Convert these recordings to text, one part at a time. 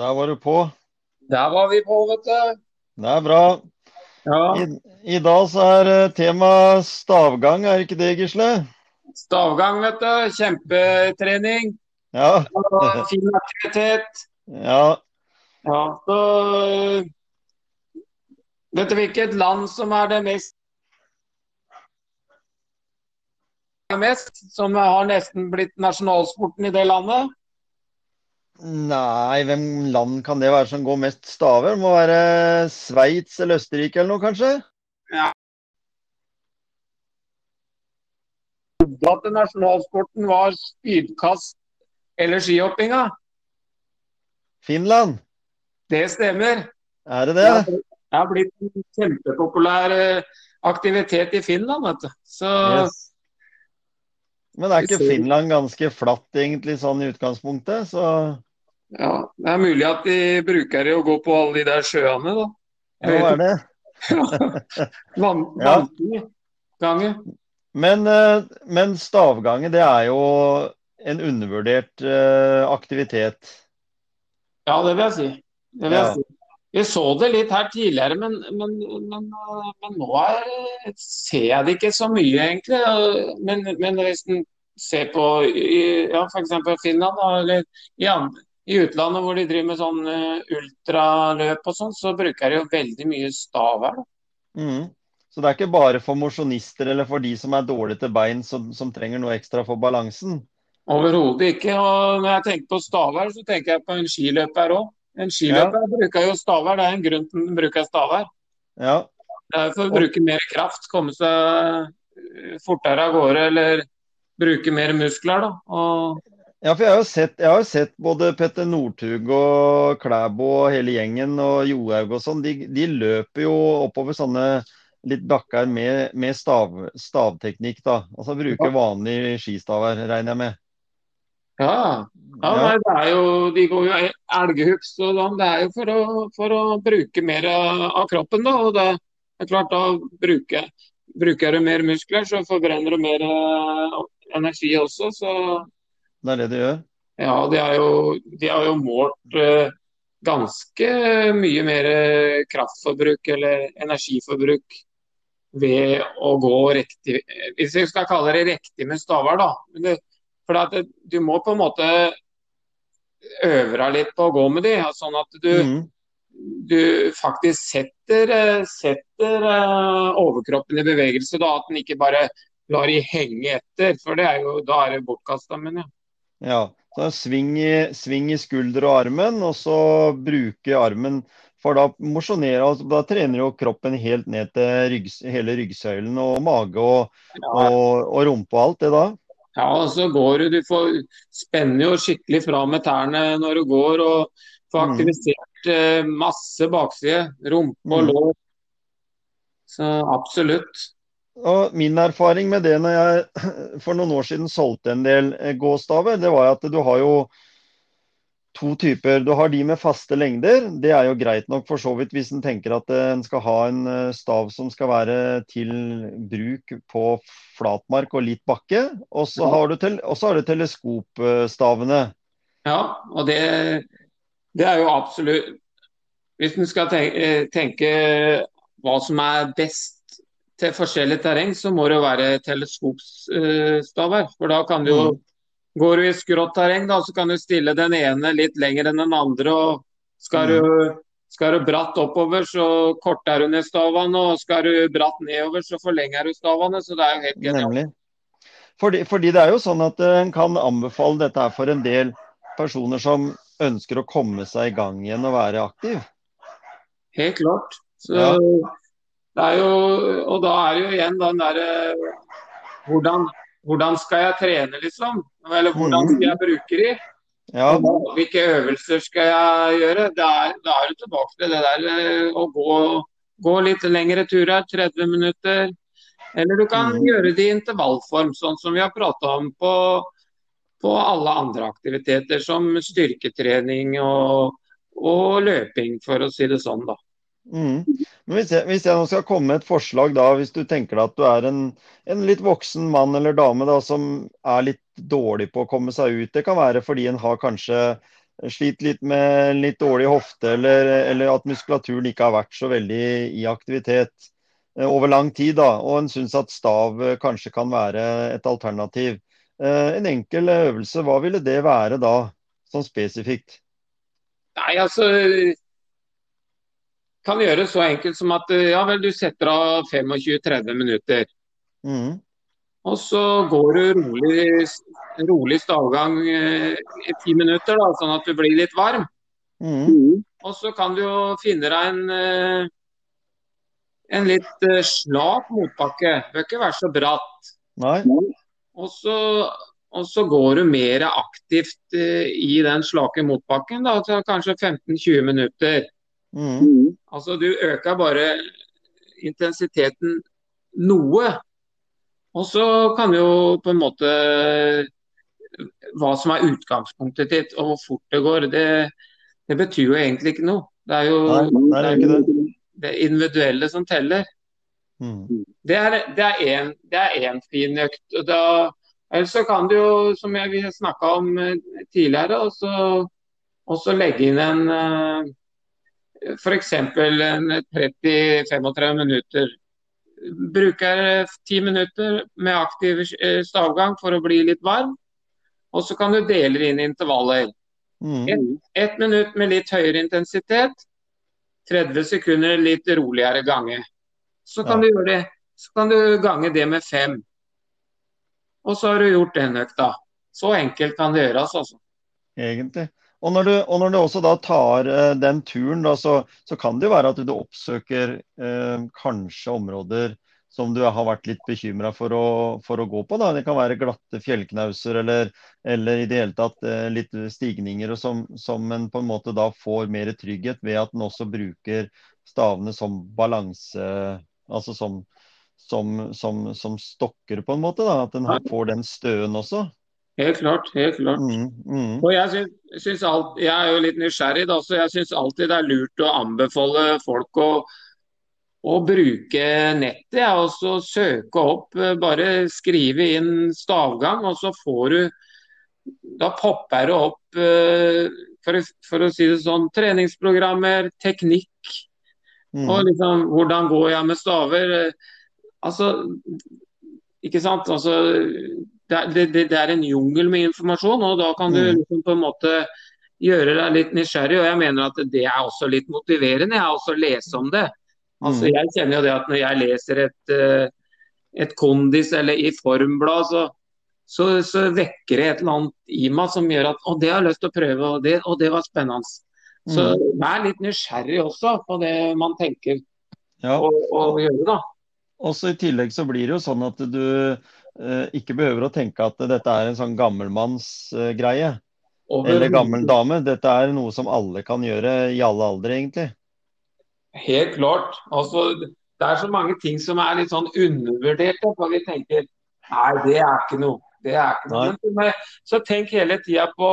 Der var du på. Der var vi på, vet du. Det er bra. Ja. I, I dag så er eh, tema stavgang, er ikke det, Gisle? Stavgang, vet du. Kjempetrening. Ja. Fin aktivitet. ja. Ja, så Vet du hvilket land som er det mest mest, som har nesten blitt nasjonalsporten i det landet? Nei, hvem land kan det være som går mest staver? Det må være Sveits eller Østerrike eller noe, kanskje? Ja. At nasjonalsporten var spydkast eller skihoppinga. Finland? Det stemmer. Er det det? Det har blitt en kjempepopulær eh, aktivitet i Finland, vet du. Så Yes. Men er ikke Finland ganske flatt egentlig sånn i utgangspunktet? Så ja, det er mulig at de bruker det å gå på alle de der sjøene, da. hva Jeg er det? Vann, Ja. Vanngange. Men, eh, men stavgange, det er jo en undervurdert eh, aktivitet. Ja, det vil jeg si. Det vil jeg Ja. si. Vi så det litt her tidligere, men, men, men, men nå er, ser jeg det ikke så mye, egentlig. Men, men hvis en ser på ja, f.eks. Finland, eller i, andre, i utlandet hvor de driver med sånn øh, ultraløp og sånn, så bruker de jo veldig mye stav her. Mhm. Så det er ikke bare for mosjonister eller for de som er dårlige til bein, som, som trenger noe ekstra for balansen. Overhodet ikke. Og når jeg tenker på stavær, så tenker jeg på en skiløper òg. En skiløper bruker jo stavær, det er en grunn til den bruker stavær. Ja, Det er for å bruke mer kraft, komme seg eh, fortere av gårde eller bruke mer muskler. da. Og, ja for jeg har jo sett, har sett både Petter Northug og Klæbo og hele gjengen og Johaug og sånn. De, de løper jo oppover sånne litt bakker med, med stav, stavteknikk, da. Altså bruker vanlige skistaver, regner jeg med. ja, ja. Nei, det er jo, de går jo elghugst og sånn. Det er jo for å, for å bruke mer av av kroppen, da. Og det er klart, da bruker, bruker du mer muskler, så forbrenner du mer eh, energi også. Så Det er det de gjør. ja, de jo, de har jo målt eh, ganske mye mer kraftforbruk eller energiforbruk ved å gå riktig Hvis vi skal kalle det riktig med staver, da. For at det, du må på en måte øve deg litt på å gå med de, sånn at du, mm du faktisk setter, eh, setter eh, overkroppen i bevegelse. da, At den ikke bare lar de henge etter. For det er jo, da er det bortkasta. mener ja. Ja, så sving i, sving i skulder og armen, og så bruke armen for da mosjonerer Altså, da trener jo kroppen helt ned til rygg, hele ryggsøylen og mage og, og, og rumpe og alt det da. Ja, og så går du, du får spenner jo skikkelig fra med tærne når du går, og får Mm. aktivisert mm. masse bakside. Rumpe og Mm. lår. Så absolutt. Og min erfaring med det når jeg for noen år siden solgte en del eh, gåstaver, det var at du har jo to typer. Du har de med faste lengder. Det er jo greit nok for så vidt hvis en tenker at eh, en skal ha en eh, stav som skal være til bruk på flatmark og litt bakke. Og så Ja. har du, tel og så har du teleskopstavene. Ja, og det, det er jo absolutt Hvis en skal tenke, tenke hva som er best til forskjellig terreng, så må det være teleskopstaver. For da kan du jo Går du i skrått terreng, da, så kan du stille den ene litt lenger enn den andre. og Skal du, skal du bratt oppover, så korter du ned stavene. Og skal du bratt nedover, så forlenger du stavene. Så det er jo helt genialt. Fordi, fordi det er jo sånn at eh, en kan anbefale dette her for en del personer som ønsker å komme seg i gang igjen og være aktiv. Helt klart. Så, ja. Det er jo, og da er det jo igjen den derre hvordan, hvordan, skal jeg trene, liksom? Eller hvordan skal jeg bruke de? Ja. Hvilke øvelser skal jeg gjøre? Da er, er du tilbake til det der eh, å gå, gå litt lengre turer, 30 minutter. Eller du kan mm. gjøre det i intervallform, sånn som vi har prata om på, på, alle andre aktiviteter, som styrketrening og, og løping, for å si det sånn. da. Mm. Hvis jeg, hvis jeg, nå skal komme med et forslag, da, hvis du tenker deg at du er en, en, litt voksen mann eller dame da, som er litt dårlig på å komme seg ut. Det kan være fordi en har kanskje slitt litt med litt dårlig hofte, eller, eller, at muskulaturen ikke har vært så veldig i aktivitet eh, over lang tid. da, Og en syns at stav eh, kanskje kan være et alternativ. Eh, en enkel øvelse, hva ville det være da, sånn spesifikt? Nei, altså kan gjøre så enkelt som at eh, ja vel, du setter av 25-30 minutter. Mm. Og så går du rolig, rolig stavgang eh, i ti minutter, da, sånn at du blir litt varm. Mm. Og så kan du jo finne deg en, eh, en litt slak motbakke. Bør ikke være så bratt. Og så, og så går du mer aktivt i den slake motbakken, da, kanskje 15-20 minutter. Mm. Altså du øker bare intensiteten noe. Og så kan jo på en måte Hva som er utgangspunktet ditt og hvor fort det går, det, det betyr jo egentlig ikke noe. Det er jo Nei, det, er det. det individuelle som teller. Mm. Det er én fin økt. Da, ellers så kan du jo, som vi snakka om eh, tidligere, også, også legge inn en uh, f.eks. 30-35 minutter. Bruker 10 minutter med aktiv eh, stavgang for å bli litt varm. Og så kan du dele inn intervaller. Mm. Ett et minutt med litt høyere intensitet, 30 sekunder litt roligere gange. Så kan, ja. du, det, så kan du gange det med fem. Og så har du gjort den økta. Så enkelt kan det gjøres, altså. Egentlig. Og når, du, og når du, også da tar uh, den turen, da, så, så, kan det jo være at du oppsøker uh, kanskje områder som du har vært litt bekymra for, for, å gå på. Da. Det kan være glatte fjellknauser eller, eller i det hele tatt uh, litt stigninger som, som en på en måte da får mer trygghet ved at en også bruker stavene som balanse, altså som, som, som, stokker på en måte. Da. At en får den støen også. Helt klart. helt klart. Mm, mm. Og jeg, syns, syns alt, jeg er jo litt nysgjerrig, da, så jeg syns alltid det er lurt å anbefale folk å, å bruke nettet. Ja, og så søke opp, eh, bare skrive inn stavgang, og så får du Da popper det opp, eh, for, for, å si det sånn, treningsprogrammer, teknikk. Mm. Og liksom hvordan går jeg med staver? Altså, ikke sant. Altså det, det, det, er en jungel med informasjon, og da kan du mm. liksom på en måte gjøre deg litt nysgjerrig. Og jeg mener at det er også litt motiverende, jeg også lese om det. Altså, mm. Jeg kjenner jo det at når jeg leser et, eh, et kondis eller i formblad, så, så, så, vekker det et eller annet i meg som gjør at å, det har jeg lyst til å prøve, og det, og det var spennende. Så mm. vær litt nysgjerrig også på det man tenker ja. å, å gjøre, da. Også I tillegg så blir det jo sånn at du ikke behøver å tenke at dette er en sånn gammelmannsgreie. Eller gammel dame. Dette er noe som alle kan gjøre i alle aldre, egentlig. Helt klart. Altså, det er så mange ting som er litt sånn undervurderte. For vi tenker nei, det er ikke noe. Det er ikke noe. Men, så tenk hele tida på,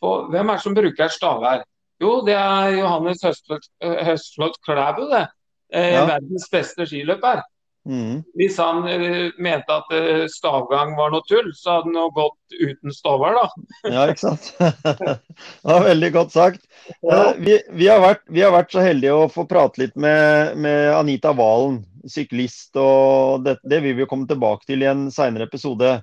på, hvem er det som bruker stavær. Jo, det er Johannes Høstflot Klæbu, det. Eh, ja. Verdens beste skiløper. Mm. Hvis han uh, mente at uh, stavgang var noe tull, så hadde han jo gått uten staver, da. ja, ikke sant. det var veldig godt sagt. Uh, vi, vi, har vært, vi, har vært, så heldige å få prate litt med, med Anita Valen, syklist. og det, det, vil vi komme tilbake til i en seinere episode.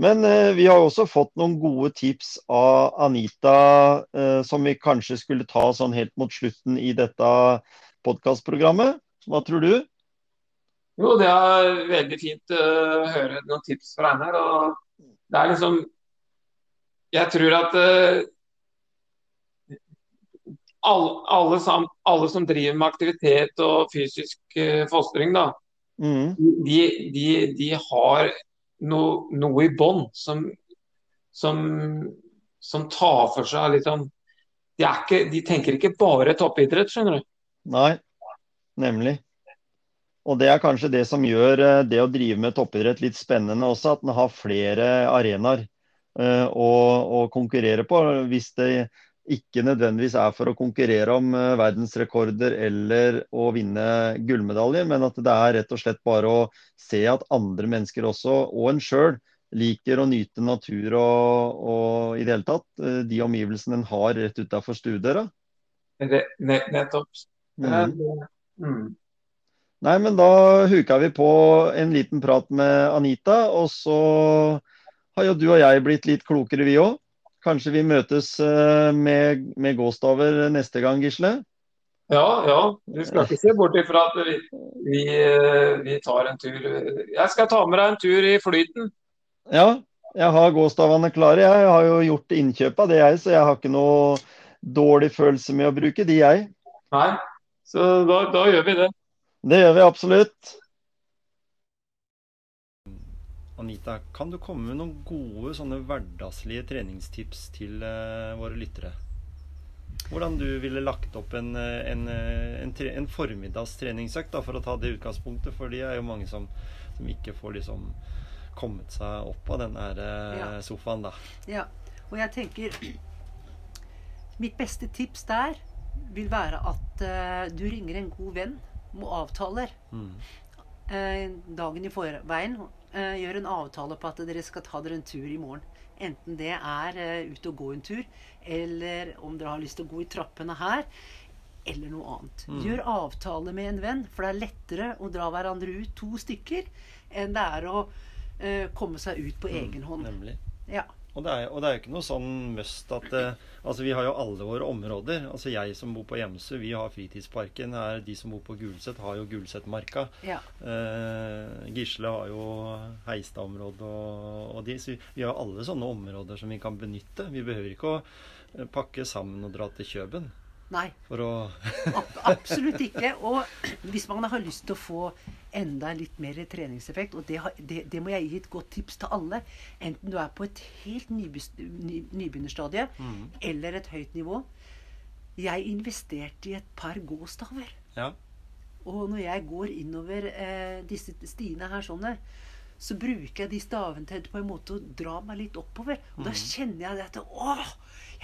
Men vi har også fått noen gode tips av Anita som vi kanskje skulle ta sånn helt mot slutten i dette podkastprogrammet. Hva tror du? Jo, det er veldig fint å høre noen tips fra Einar. Og det er liksom Jeg tror at uh, alle, alle, sam, alle, som driver med aktivitet og fysisk uh, fostring, da, mm. de, de, de, har no, noe i bånn som, som, som, tar for seg sånn de, ikke, de tenker ikke bare toppidrett, skjønner du. Nei, nemlig. Og det er kanskje det som gjør eh, det å drive med toppidrett litt spennende også, at en har flere arenaer uh, å, å, konkurrere på. Hvis det ikke nødvendigvis er for å konkurrere om uh, verdensrekorder eller å vinne gullmedaljer, men at det er rett og slett bare å se at andre mennesker også, og en sjøl, liker å nyte natur og, og i det hele tatt de omgivelsene en har rett utafor stuedøra. Nettopp. Mm. Mm. Nei, men da huka vi på en liten prat med Anita, og så har jo du og jeg blitt litt klokere, vi òg. Kanskje vi møtes eh, med, med gåstaver neste gang, Gisle? Ja, ja. Du skal ikke se bort ifra at vi, vi, eh, vi, tar en tur. Jeg skal ta med deg en tur i flyten. Ja, jeg har gåstavene klare. Jeg har jo gjort innkjøp av det, jeg, så jeg har ikke noe dårlig følelse med å bruke de, jeg. Nei, så da, da gjør vi det. Det gjør vi absolutt. Anita, kan du komme med noen gode sånne hverdagslige treningstips til uh, våre lyttere? Hvordan du ville lagt opp en, eh, en, eh, en, tre, en formiddagstreningsøkt, da, for å ta det utgangspunktet. For de er jo mange som, som ikke får liksom kommet seg opp av den der ja. sofaen, da. Ja, og jeg tenker Mitt beste tips der vil være at uh, du ringer en god venn avtaler. Mm. Eh, dagen i forveien eh, gjør en avtale på at dere skal ta dere en tur i morgen. Enten det er eh, ut og gå en tur, eller om dere har lyst til å gå i trappene her, eller noe annet. Mm. Gjør avtale med en venn, for det er lettere å dra hverandre ut to stykker enn det er å komme seg ut på mm. egen hånd. Nemlig. Ja. Og det, er, og det er jo ikke noe sånn must at eh, Altså, vi har jo alle våre områder. Altså, jeg som bor på Hjemsø, vi har fritidsparken. Er, de som bor på Gulset, har jo Gulsetmarka. Ja. Eh, Gisle har jo Heistad-området og, og de. Så vi, vi har alle sånne områder som vi kan benytte. Vi behøver ikke å eh, pakke sammen og dra til Kjøben. Nei. Å Absolutt ikke. Og hvis man har lyst til å få enda litt mer treningseffekt, og det, det, det, må jeg gi et godt tips til alle, enten du er på et helt nybegynnerstadie mm. eller et høyt nivå Jeg investerte i et par gåstaver. Ja. Og når jeg går innover eh, disse stiene her sånne, så bruker jeg de stavene til på en måte å dra meg litt oppover. Og mm. da kjenner jeg at Åh!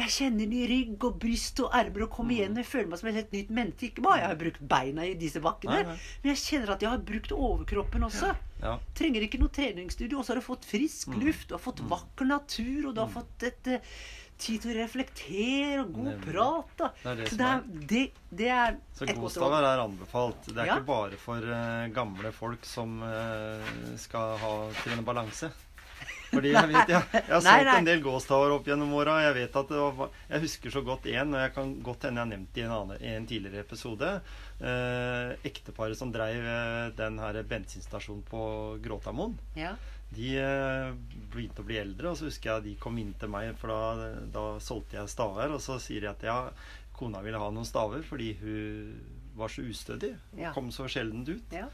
Jeg kjenner i rygg og bryst og ermer og kommer igjen. igjen. Jeg føler meg som et helt nytt menneske. Ikke bare jeg har brukt beina i disse bakkene, nei, nei. men jeg kjenner at jeg har brukt overkroppen også. Ja. Ja. Trenger ikke noe treningsstudio. Og så har du fått frisk mm. luft, du har fått mm. vakker natur, og du har fått et uh, tid til å reflektere og god prat. Da. Det er det så det er, det, det er Så godstaver er anbefalt. Det er ja. ikke bare for uh, gamle folk som uh, skal ha trene balanse. Fordi jeg, vet, jeg, jeg har solgt en del gåstaver opp gjennom åra. Jeg jeg husker så godt én, og jeg kan godt hende jeg har nevnt det i en, annen, en tidligere episode. Eh, ekteparet som dreiv eh, den her bensinstasjonen på Gråtamoen. Ja. De eh, begynte å bli eldre, og så husker jeg de kom inn til meg, for da, da solgte jeg staver. Og så sier de at ja, kona ville ha noen staver fordi hun var så ustødig. Ja. Kom så sjelden ut. Ja.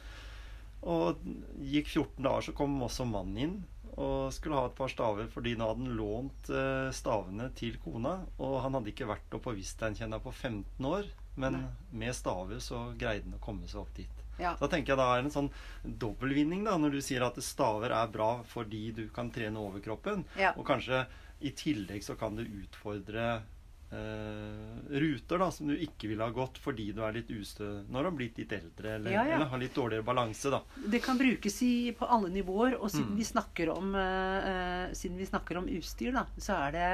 Og gikk 14 dager, så kom også mannen inn og skulle ha et par staver fordi nå hadde han lånt eh, stavene til kona. Og han hadde ikke vært oppe på Visteinkjenna på 15 år, men Nei. med staver så greide han å komme seg opp dit. Ja. Da tenker jeg da er det en sånn dobbeltvinning da, når du sier at staver er bra fordi du kan trene overkroppen. Ja. Og kanskje i tillegg så kan du utfordre eh, ruter da, som du ikke ville ha gått fordi du er litt ustø når du har blitt litt eldre eller, ja, ja. eller har litt dårligere balanse. da. Det kan brukes i, på alle nivåer. Og siden, mm. vi snakker om, eh, siden vi snakker om utstyr, da, så er det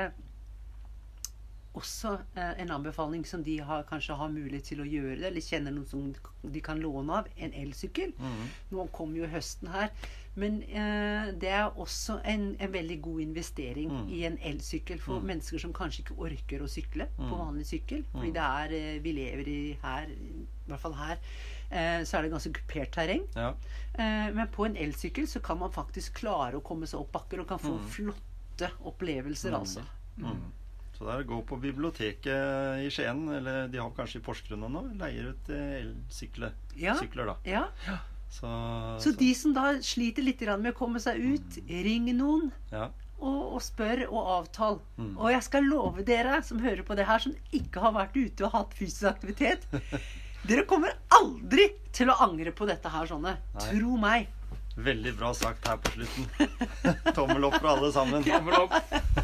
også eh, en anbefaling som de har, kanskje har mulighet til å gjøre det, eller kjenner noen som de kan låne av, en elsykkel. Mm. Nå kommer jo høsten her. Men eh, det er også en, en, veldig god investering mm. i en elsykkel for mm. mennesker som kanskje ikke orker å sykle på mm. vanlig sykkel. Fordi mm. det er eh, Vi lever i her, i hvert fall her, eh, så er det ganske kupert terreng. Ja. Eh, men på en elsykkel så kan man faktisk klare å komme seg opp bakker og kan få flotte opplevelser, altså. Mm. Så det er å gå på biblioteket i Skien, eller de har kanskje i Porsgrunn nå, leier ut elsykler. Ja. Sykler, da. Ja. Så, Så de som da sliter litt med å komme seg ut, ring noen. ja. Og, og spør og avtal. Mm. Og jeg skal love dere som hører på det her, som ikke har vært ute og hatt fysisk aktivitet Dere kommer aldri til å angre på dette her sånne. Nei. Tro meg. Veldig bra sagt her på slutten. Tommel opp for alle sammen. Tommel opp.